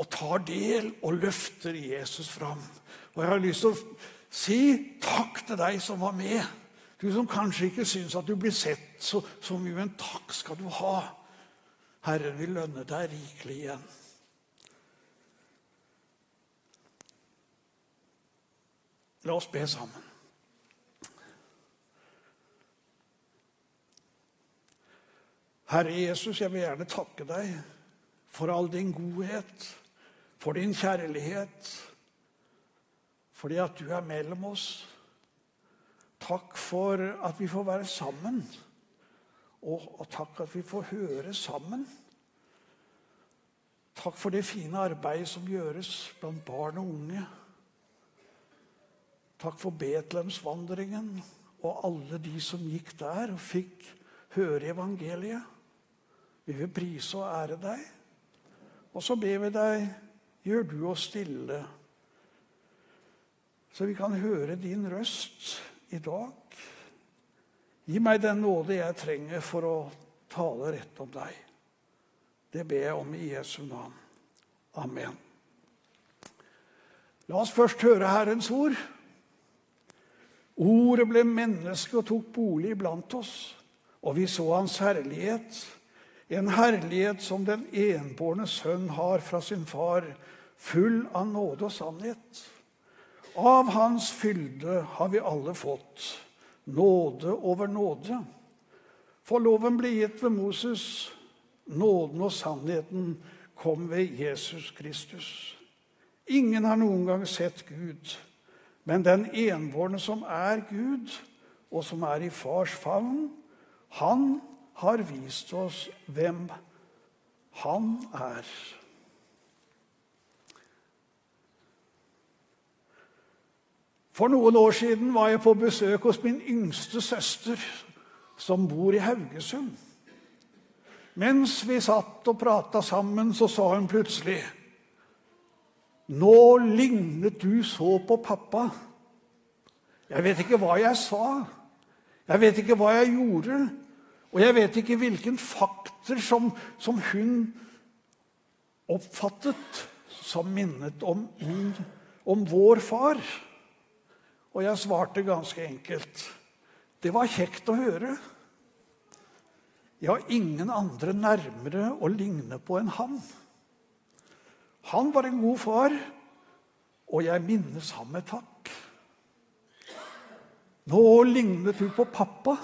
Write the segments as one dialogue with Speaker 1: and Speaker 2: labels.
Speaker 1: og tar del og løfter Jesus fram. Og jeg har lyst til å si takk til deg som var med. Du som kanskje ikke syns at du blir sett så, så mye, men takk skal du ha. Herren vil lønne deg rikelig igjen. La oss be sammen. Herre Jesus, jeg vil gjerne takke deg for all din godhet, for din kjærlighet, fordi at du er mellom oss. Takk for at vi får være sammen, og, takk at vi får høre sammen. Takk for det fine arbeidet som gjøres blant barn og unge. Takk for Betlehemsvandringen og alle de som gikk der og fikk høre evangeliet. Vi vil prise og ære deg. Og så ber vi deg, gjør du oss stille, så vi kan høre din røst i dag. Gi meg den nåde jeg trenger for å tale rett om deg. Det ber jeg om i Jesu navn. Amen. La oss først høre Herrens ord. Ordet ble menneske og tok bolig blant oss, og vi så hans herlighet en herlighet som den enbårne sønn har fra sin far, full av nåde og sannhet. Av hans fylde har vi alle fått nåde over nåde. For loven ble gitt ved Moses, nåden og sannheten kom ved Jesus Kristus. Ingen har noen gang sett Gud, men den enbårne som er Gud, og som er i fars favn, han har vist oss hvem han er. For noen år siden var jeg på besøk hos min yngste søster, som bor i Haugesund. Mens vi satt og prata sammen, så sa hun plutselig Nå lignet du så på pappa. Jeg vet ikke hva jeg sa. Jeg vet ikke hva jeg gjorde. Og jeg vet ikke hvilken fakter som, som hun oppfattet som minnet om, om vår far. Og jeg svarte ganske enkelt. Det var kjekt å høre. Jeg har ingen andre nærmere å ligne på enn han. Han var en god far, og jeg minnes ham med takk. Nå lignet du på pappa.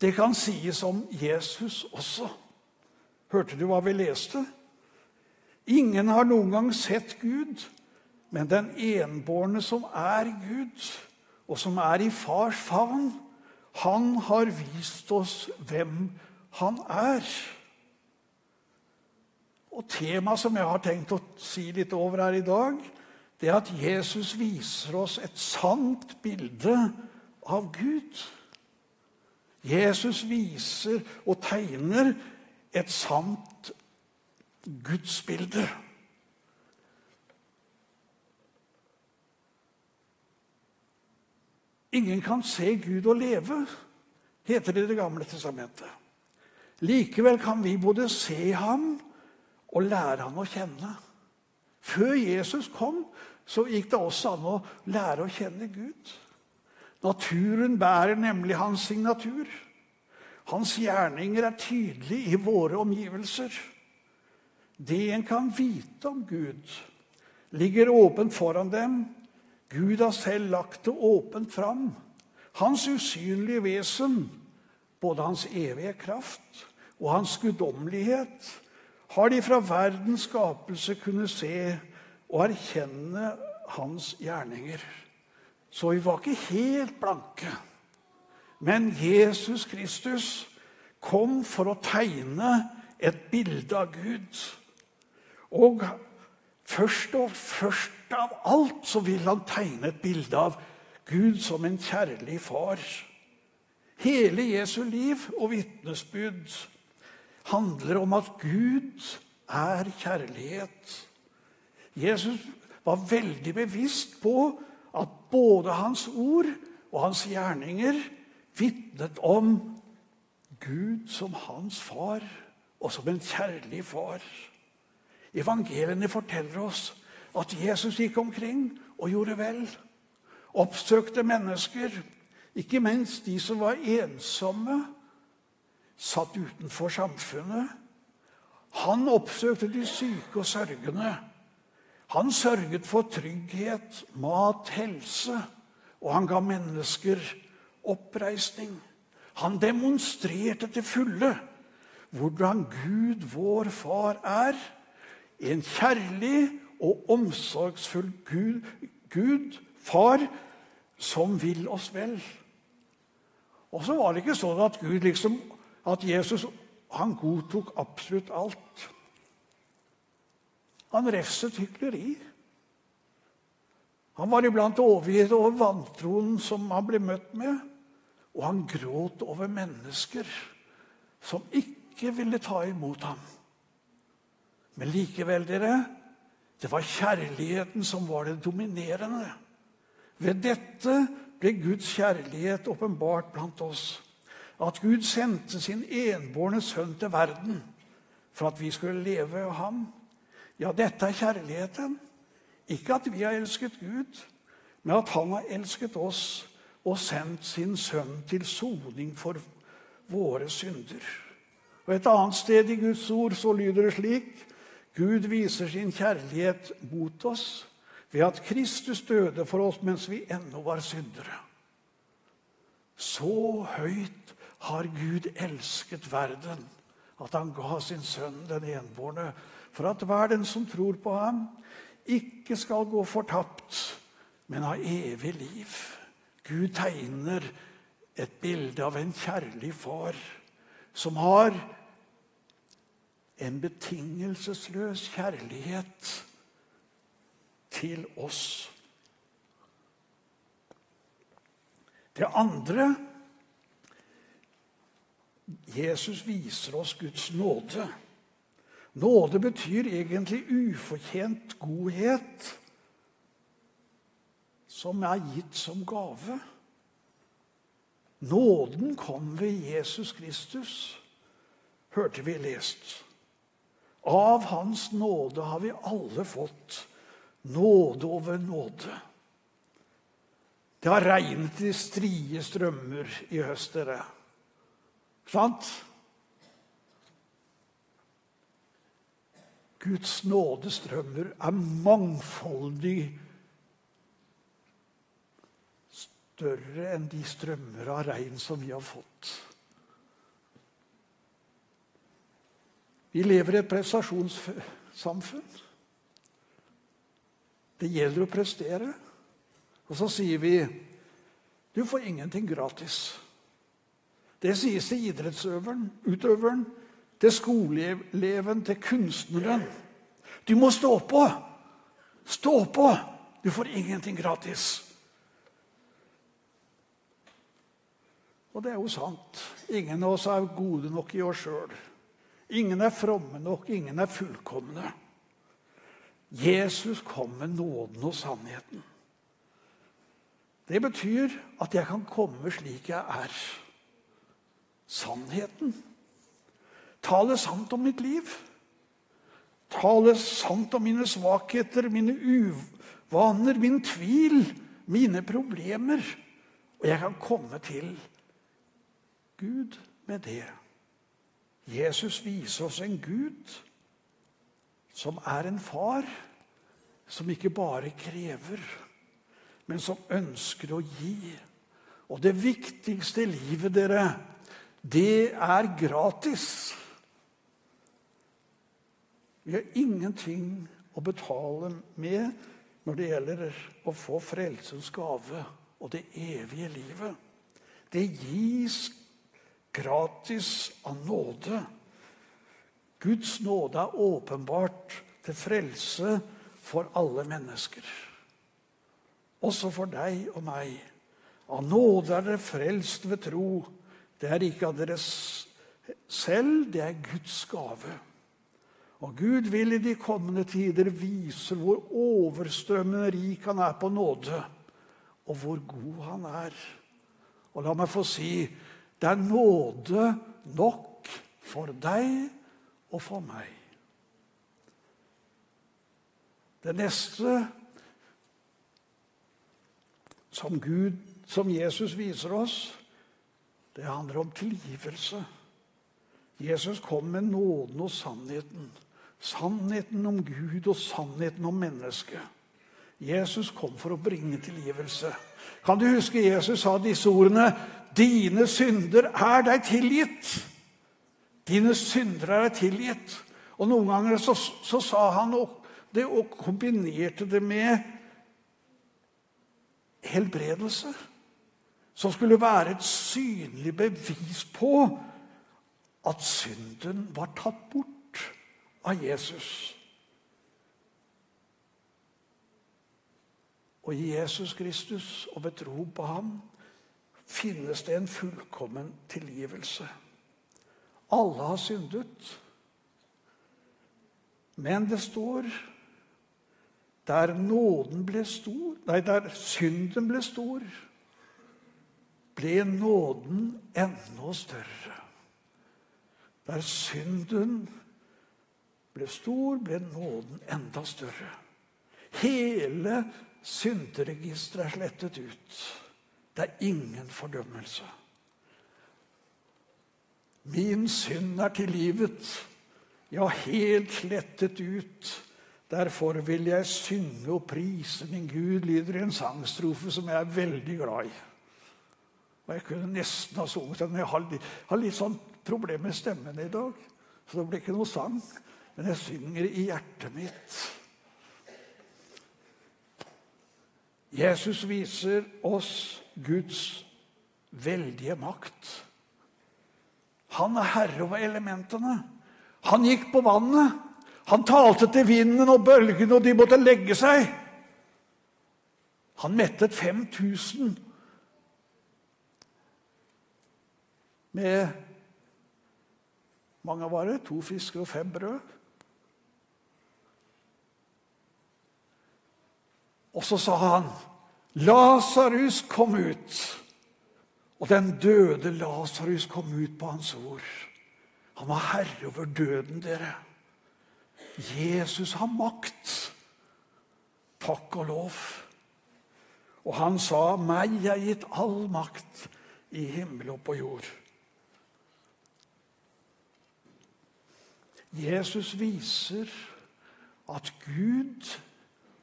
Speaker 1: Det kan sies om Jesus også. Hørte du hva vi leste? Ingen har noen gang sett Gud, men den enbårne som er Gud, og som er i fars favn, han har vist oss hvem han er. Og Temaet som jeg har tenkt å si litt over her i dag, det er at Jesus viser oss et sant bilde av Gud. Jesus viser og tegner et sant gudsbilde. Ingen kan se Gud og leve, heter det i Det gamle testamentet. Likevel kan vi både se ham og lære ham å kjenne. Før Jesus kom, så gikk det også an å lære å kjenne Gud. Naturen bærer nemlig hans signatur. Hans gjerninger er tydelige i våre omgivelser. Det en kan vite om Gud, ligger åpent foran dem. Gud har selv lagt det åpent fram. Hans usynlige vesen, både hans evige kraft og hans guddommelighet, har de fra verdens skapelse kunnet se og erkjenne hans gjerninger. Så vi var ikke helt blanke. Men Jesus Kristus kom for å tegne et bilde av Gud. Og først og først av alt så vil han tegne et bilde av Gud som en kjærlig far. Hele Jesu liv og vitnesbyrd handler om at Gud er kjærlighet. Jesus var veldig bevisst på at både hans ord og hans gjerninger vitnet om Gud som hans far og som en kjærlig far. Evangeliene forteller oss at Jesus gikk omkring og gjorde vel. Oppsøkte mennesker, ikke minst de som var ensomme, satt utenfor samfunnet. Han oppsøkte de syke og sørgende. Han sørget for trygghet, mat, helse, og han ga mennesker oppreisning. Han demonstrerte til fulle hvordan Gud, vår far, er. En kjærlig og omsorgsfull Gud, Gud, far, som vil oss vel. Og så var det ikke sånn at Gud liksom, at Jesus han godtok absolutt alt. Han refset hykleri. Han var iblant overgitt over vantroen som han ble møtt med. Og han gråt over mennesker som ikke ville ta imot ham. Men likevel, dere, det var kjærligheten som var det dominerende. Ved dette ble Guds kjærlighet åpenbart blant oss. At Gud sendte sin enbårne sønn til verden for at vi skulle leve av ham. Ja, dette er kjærligheten. Ikke at vi har elsket Gud, men at han har elsket oss og sendt sin sønn til soning for våre synder. Og Et annet sted i Guds ord så lyder det slik Gud viser sin kjærlighet mot oss ved at Kristus døde for oss mens vi ennå var syndere. Så høyt har Gud elsket verden at han ga sin sønn den enbårne, for at hver den som tror på ham, ikke skal gå fortapt, men ha evig liv. Gud tegner et bilde av en kjærlig far som har en betingelsesløs kjærlighet til oss. Det andre Jesus viser oss Guds nåde. Nåde betyr egentlig ufortjent godhet som er gitt som gave. Nåden kom ved Jesus Kristus, hørte vi lest. Av Hans nåde har vi alle fått nåde over nåde. Det har regnet i strie strømmer i høst, dere. Sant? Guds nådestrømmer er mangfoldig større enn de strømmer av regn som vi har fått. Vi lever i et prestasjonssamfunn. Det gjelder å prestere. Og så sier vi du får ingenting gratis. Det sies til utøveren, til skoleeleven, til kunstneren. Du må stå på! Stå på! Du får ingenting gratis. Og det er jo sant. Ingen av oss er gode nok i oss sjøl. Ingen er fromme nok, ingen er fullkomne. Jesus kom med nåden og sannheten. Det betyr at jeg kan komme slik jeg er. Sannheten. Tale sant om mitt liv. Tale sant om mine svakheter, mine uvaner, min tvil, mine problemer. Og jeg kan komme til Gud med det. Jesus viser oss en Gud som er en far som ikke bare krever, men som ønsker å gi. Og det viktigste i livet, dere, det er gratis. Vi har ingenting å betale med når det gjelder å få frelsens gave og det evige livet. Det gis gratis av nåde. Guds nåde er åpenbart til frelse for alle mennesker. Også for deg og meg. Av nåde er dere frelst ved tro. Det er ikke av dere selv, det er Guds gave. Og Gud vil i de kommende tider vise hvor overstrømmende rik han er på nåde, og hvor god han er. Og la meg få si det er nåde nok for deg og for meg. Det neste som, Gud, som Jesus viser oss, det handler om tilgivelse. Jesus kom med nåden og sannheten. Sannheten om Gud og sannheten om mennesket. Jesus kom for å bringe tilgivelse. Kan du huske Jesus sa disse ordene? Dine synder er deg tilgitt. Dine synder er deg tilgitt. Og Noen ganger så, så sa han det og kombinerte det med helbredelse. Som skulle være et synlig bevis på at synden var tatt bort av Jesus. Og i Jesus Kristus og ved tro på ham finnes det en fullkommen tilgivelse. Alle har syndet. Men det står der nåden ble stor, nei, der synden ble stor, ble nåden enda større. Der synden ble stor, ble nåden enda større. Hele synderegisteret er slettet ut. Det er ingen fordømmelse. Min synd er tilgivet, ja, helt slettet ut. Derfor vil jeg synge og prise min Gud, lyder en sangstrofe som jeg er veldig glad i. Og Jeg kunne nesten ha sunget den, jeg har har litt sånn problem med stemmen i dag. Så det blir ikke noe sang. Men jeg synger i hjertet mitt. Jesus viser oss Guds veldige makt. Han er herre over elementene. Han gikk på vannet. Han talte til vinden og bølgene, og de måtte legge seg. Han mettet 5000 med mange var det? To fisker og fem brød. Og så sa han, 'Lasarus, kom ut.' Og den døde Lasarus kom ut på hans ord. Han var herre over døden, dere. Jesus har makt. Takk og lov. Og han sa, 'Meg er gitt all makt i himmel og på jord'. Jesus viser at Gud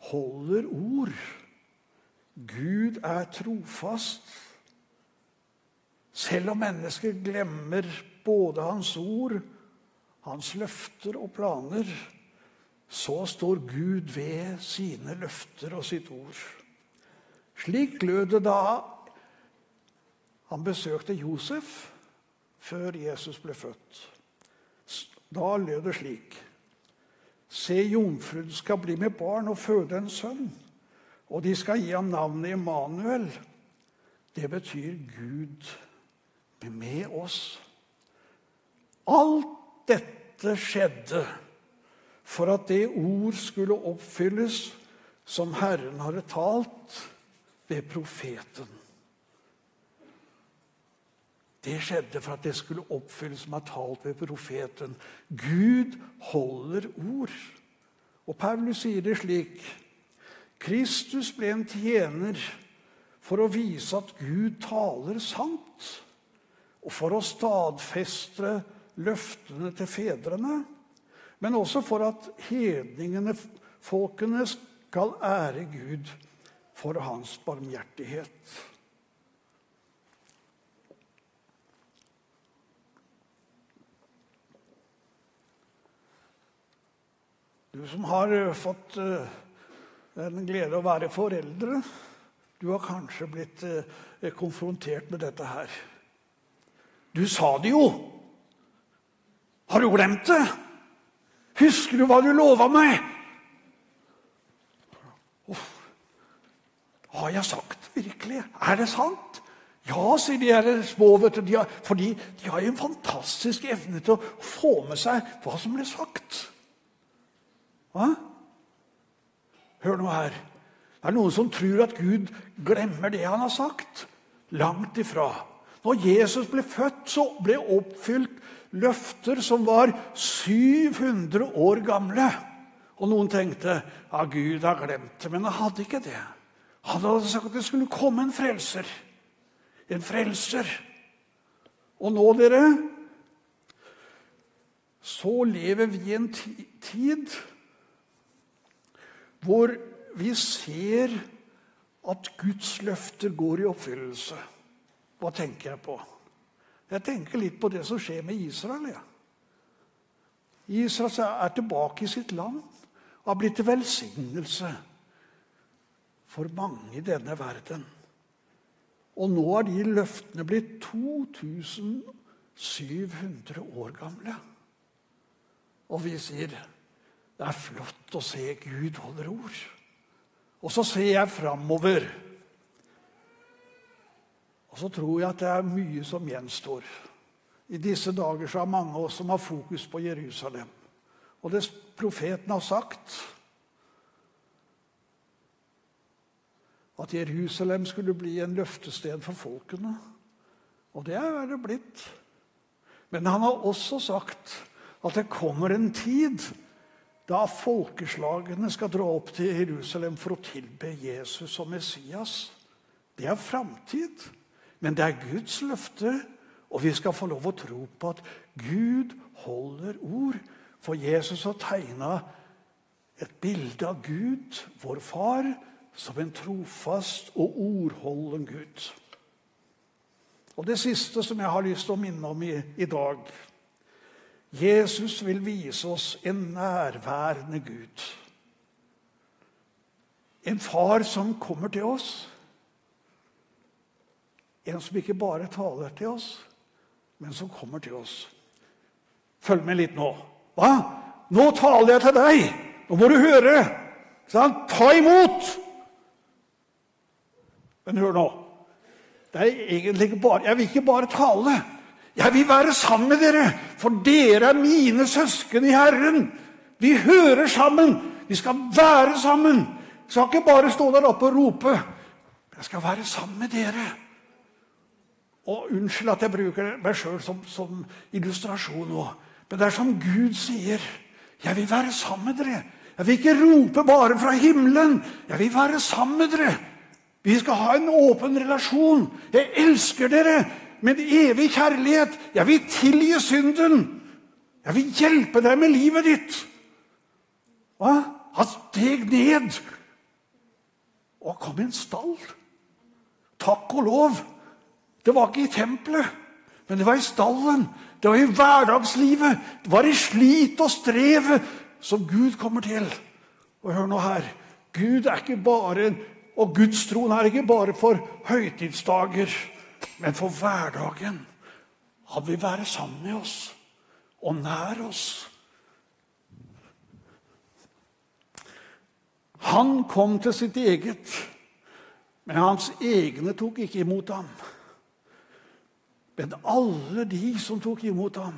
Speaker 1: holder ord. Gud er trofast. Selv om mennesket glemmer både hans ord, hans løfter og planer, så står Gud ved sine løfter og sitt ord. Slik lød det da han besøkte Josef før Jesus ble født. Da lød det slik Se, jomfruen skal bli med barn og føde en sønn, og de skal gi ham navnet Immanuel. Det betyr Gud med oss. Alt dette skjedde for at det ord skulle oppfylles som Herren hadde talt ved profeten. Det skjedde for at det skulle oppfylles som er talt ved profeten. Gud holder ord. Og Paulus sier det slik Kristus ble en tjener for å vise at Gud taler sant, og for å stadfeste løftene til fedrene, men også for at hedningene, folkene, skal ære Gud for hans barmhjertighet. Du som har eh, fått den en glede å være foreldre, du har kanskje blitt eh, konfrontert med dette her. Du sa det jo! Har du glemt det? Husker du hva du lova meg? Uff. Har jeg sagt det virkelig? Er det sant? Ja, sier de her små, vet du, de har, fordi de har en fantastisk evne til å få med seg hva som blir sagt. Hva? Hør nå her. Det er noen som tror at Gud glemmer det han har sagt. Langt ifra. Når Jesus ble født, så ble oppfylt løfter som var 700 år gamle. Og noen tenkte ja, Gud har glemt det, men han hadde ikke det. Han hadde sagt at det skulle komme en frelser. En frelser. Og nå, dere, så lever vi i en tid hvor vi ser at Guds løfter går i oppfyllelse. Hva tenker jeg på? Jeg tenker litt på det som skjer med Israel. Ja. Israel er tilbake i sitt land og har blitt til velsignelse for mange i denne verden. Og nå er de løftene blitt 2700 år gamle. Og vi sier det er flott å se Gud holder ord. Og så ser jeg framover. Og så tror jeg at det er mye som gjenstår. I disse dager så er mange av oss som har fokus på Jerusalem. Og det profeten har sagt At Jerusalem skulle bli en løftested for folkene. Og det er det blitt. Men han har også sagt at det kommer en tid da folkeslagene skal dra opp til Jerusalem for å tilbe Jesus som Messias. Det er framtid, men det er Guds løfte, og vi skal få lov å tro på at Gud holder ord. For Jesus har tegna et bilde av Gud, vår far, som en trofast og ordholden Gud. Og det siste som jeg har lyst til å minne om i, i dag Jesus vil vise oss en nærværende Gud. En far som kommer til oss. En som ikke bare taler til oss, men som kommer til oss. Følg med litt nå. Hva? Nå taler jeg til deg! Nå må du høre! Ta imot! Men hør nå. Det er egentlig ikke bare, Jeg vil ikke bare tale. Jeg vil være sammen med dere, for dere er mine søsken i Herren. Vi hører sammen. Vi skal være sammen. Jeg skal ikke bare stå der oppe og rope. Jeg skal være sammen med dere. Og Unnskyld at jeg bruker meg sjøl som, som, illustrasjon nå. Men det er som Gud sier. Jeg vil være sammen med dere. Jeg vil ikke rope bare fra himmelen. Jeg vil være sammen med dere. Vi skal ha en åpen relasjon. Jeg elsker dere med evig kjærlighet. Jeg vil tilgi synden. Jeg vil hjelpe deg med livet ditt. Hva? Han steg ned og kom i en stall. Takk og lov. Det var ikke i tempelet, men det var i stallen. Det var i hverdagslivet. Det var i slit og strev som Gud kommer til. Og hør nå her. Gud er ikke bare en og gudstroen er ikke bare for høytidsdager, men for hverdagen. Han vil være sammen med oss og nær oss. Han kom til sitt eget, men hans egne tok ikke imot ham. Men alle de som tok imot ham,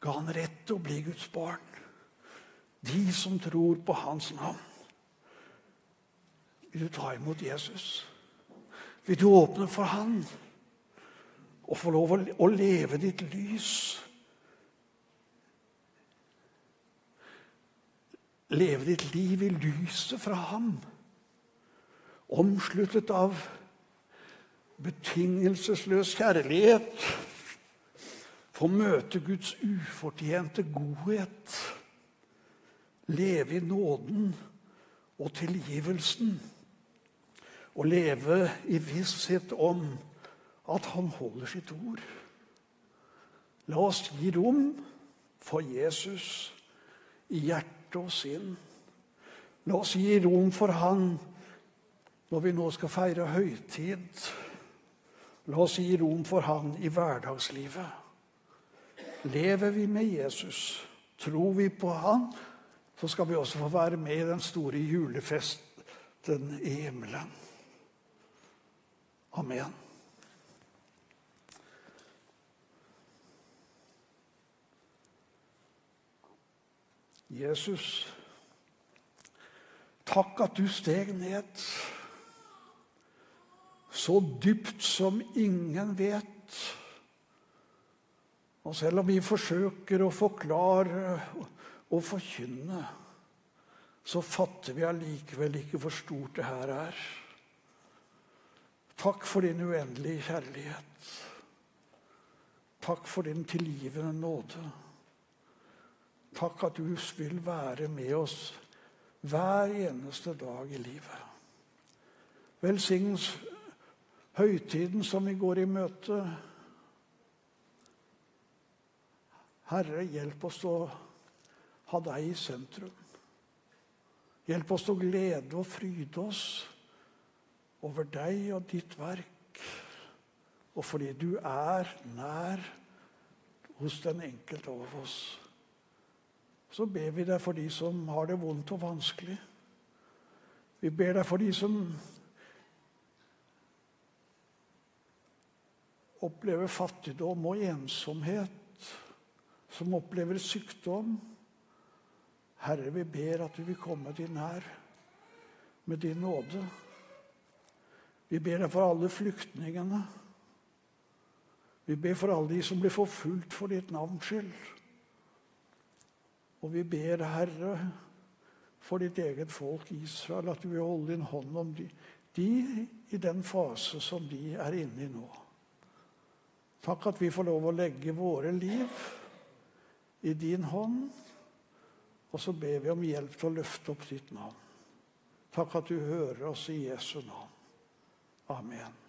Speaker 1: ga han rett til å bli Guds barn. De som tror på hans navn. Vil du ta imot Jesus? Vil du åpne for Han og få lov å leve ditt lys? Leve ditt liv i lyset fra Ham, omsluttet av betingelsesløs kjærlighet. Få møte Guds ufortjente godhet. Leve i nåden og tilgivelsen å leve i visshet om at han holder sitt ord. La oss gi rom for Jesus i hjerte og sinn. La oss gi rom for han når vi nå skal feire høytid. La oss gi rom for han i hverdagslivet. Lever vi med Jesus, tror vi på han, så skal vi også få være med i den store julefesten i himmelen. Amen. Jesus, takk at du steg ned så dypt som ingen vet. Og selv om vi forsøker å forklare og forkynne, så fatter vi allikevel ikke hvor stort det her er. Takk for din uendelige kjærlighet. Takk for din tilgivende nåde. Takk at du vil være med oss hver eneste dag i livet. Velsignes høytiden som vi går i møte. Herre, hjelp oss å ha deg i sentrum. Hjelp oss å glede og fryde oss over deg og ditt verk, og fordi du er nær hos den enkelte av oss. Så ber vi deg for de som har det vondt og vanskelig. Vi ber deg for de som opplever fattigdom og ensomhet som opplever sykdom. Herre, vi ber at du vil komme din nær med din nåde. Vi ber deg for alle flyktningene. Vi ber for alle de som blir forfulgt for ditt navns skyld. Og vi ber, Herre, for ditt eget folk Israel, at du vil holde din hånd om de, de i den fase som de er inne i nå. Takk at vi får lov å legge våre liv i din hånd. Og så ber vi om hjelp til å løfte opp ditt navn. Takk at du hører oss i Jesu navn. Amen.